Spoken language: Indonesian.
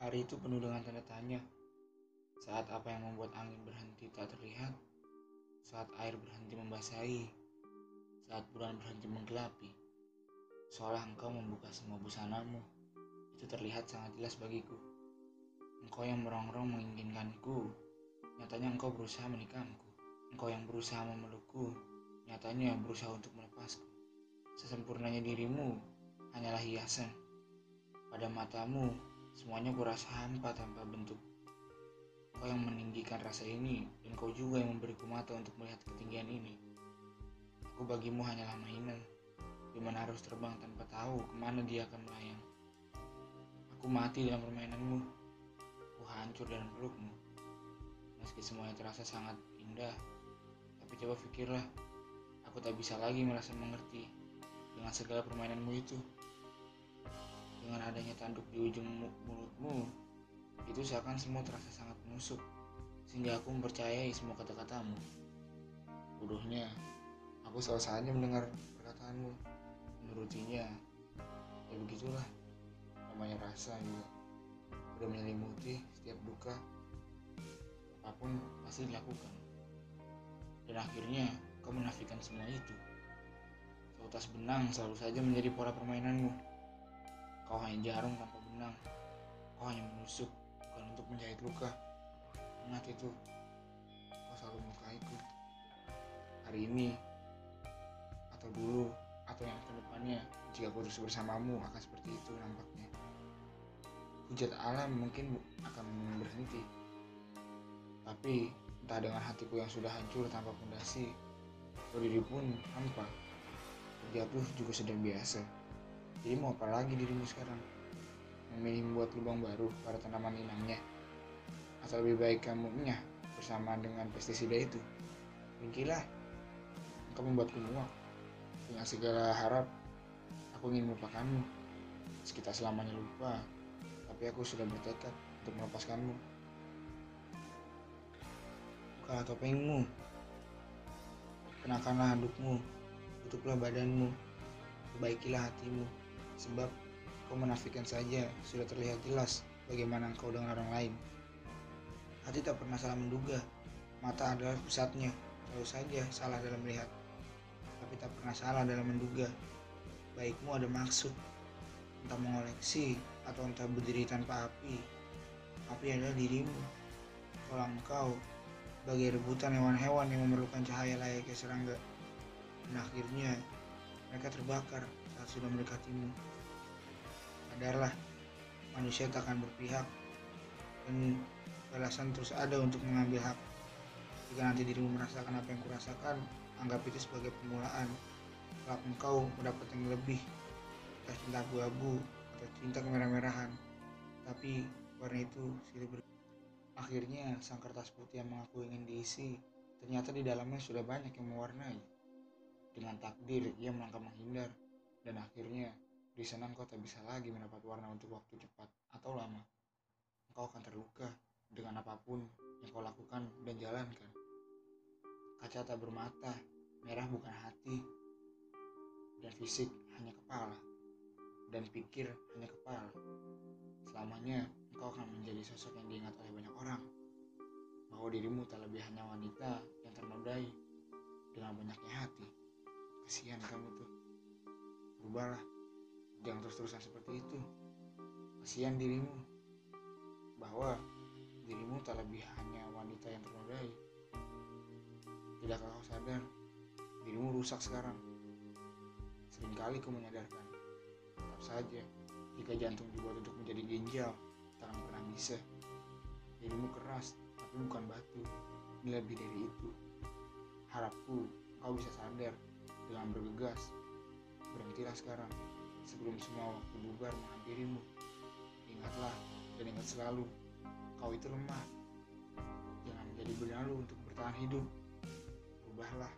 Hari itu penuh dengan tanda tanya. Saat apa yang membuat angin berhenti tak terlihat, saat air berhenti membasahi, saat bulan berhenti menggelapi, seolah engkau membuka semua busanamu. Itu terlihat sangat jelas bagiku. Engkau yang merongrong menginginkanku, nyatanya engkau berusaha menikamku. Engkau yang berusaha memelukku, nyatanya berusaha untuk melepasku. Sesempurnanya dirimu hanyalah hiasan. Pada matamu, semuanya kurasa hampa tanpa bentuk. Kau yang meninggikan rasa ini, dan kau juga yang memberiku mata untuk melihat ketinggian ini. Aku bagimu hanyalah mainan, di mana harus terbang tanpa tahu ke mana dia akan melayang. Aku mati dalam permainanmu, aku hancur dalam pelukmu. Meski semuanya terasa sangat indah, tapi coba pikirlah, aku tak bisa lagi merasa mengerti dengan segala permainanmu itu. Dengan adanya tanduk di ujung mulutmu, itu seakan semua terasa sangat menusuk, sehingga aku mempercayai semua kata-katamu. Bodohnya, aku selalu saja mendengar perkataanmu, menurutinya. Ya begitulah, namanya rasa juga. Udah menyelimuti setiap duka, apa pun pasti dilakukan. Dan akhirnya, kau menafikan semua itu. Seutas benang selalu saja menjadi pola permainanmu. Kau hanya jarum tanpa benang. Kau hanya menusuk, bukan untuk menjahit luka. Ingat itu, kau selalu melukaiku. Hari ini, atau dulu, atau yang ke depannya, jika aku terus bersamamu akan seperti itu nampaknya. Hujat alam mungkin akan berhenti. Tapi, entah dengan hatiku yang sudah hancur tanpa pondasi, diri pun hampa. Jatuh juga sudah biasa. Jadi mau apa lagi dirimu sekarang? Memilih membuat lubang baru pada tanaman inangnya? Atau lebih baik kamu menyah bersama dengan pestisida itu? Ringkilah, engkau membuatku muak. Dengan segala harap, aku ingin melupakanmu. Sekitar selamanya lupa, tapi aku sudah bertekad untuk melepaskanmu. Bukalah topengmu, kenakanlah handukmu, tutuplah badanmu, perbaikilah hatimu, sebab kau menafikan saja sudah terlihat jelas bagaimana engkau dengan orang lain. Hati tak pernah salah menduga, mata adalah pusatnya, selalu saja salah dalam melihat, tapi tak pernah salah dalam menduga. Baikmu ada maksud, entah mengoleksi atau entah berdiri tanpa api. Api adalah dirimu, kalau engkau sebagai rebutan hewan-hewan yang memerlukan cahaya layaknya serangga. Dan akhirnya mereka terbakar saat sudah mendekatimu. Sadarlah, manusia tak akan berpihak dan balasan terus ada untuk mengambil hak. Jika nanti dirimu merasakan apa yang kurasakan, anggap itu sebagai permulaan. Kalau engkau mendapat yang lebih, entah cinta abu-abu atau cinta kemerah-merahan, tapi warna itu silih ber Akhirnya, sang kertas putih yang mengaku ingin diisi, ternyata di dalamnya sudah banyak yang mewarnai. Dengan takdir, ia melangkah menghindar, dan akhirnya, di sana engkau tak bisa lagi mendapat warna untuk waktu cepat atau lama. Engkau akan terluka dengan apa pun yang kau lakukan dan jalankan. Kaca tak bermata, merah bukan hati, dan fisik hanya kepala, dan pikir hanya kepala. Selamanya engkau akan menjadi sosok yang diingat oleh banyak orang. Bahwa dirimu tak lebih hanya wanita yang ternodai dengan banyaknya hati. Kasihan kamu tuh. Berubahlah. Jangan terus-terusan seperti itu. Kasihan dirimu. Bahwa dirimu tak lebih hanya wanita yang ternodai. Tidakkah kau sadar? Dirimu rusak sekarang. Seringkali kau menyadarkan. Tetap saja, jika jantung dibuat untuk menjadi ginjal, tak pernah bisa. Dirimu keras, tapi bukan batu. Ini lebih dari itu. Harapku kau bisa sadar dengan bergegas. Berhentilah sekarang, sebelum semua waktu bubar menghampirimu. Ingatlah dan ingat selalu, kau itu lemah. Jangan menjadi benalu untuk bertahan hidup. Ubahlah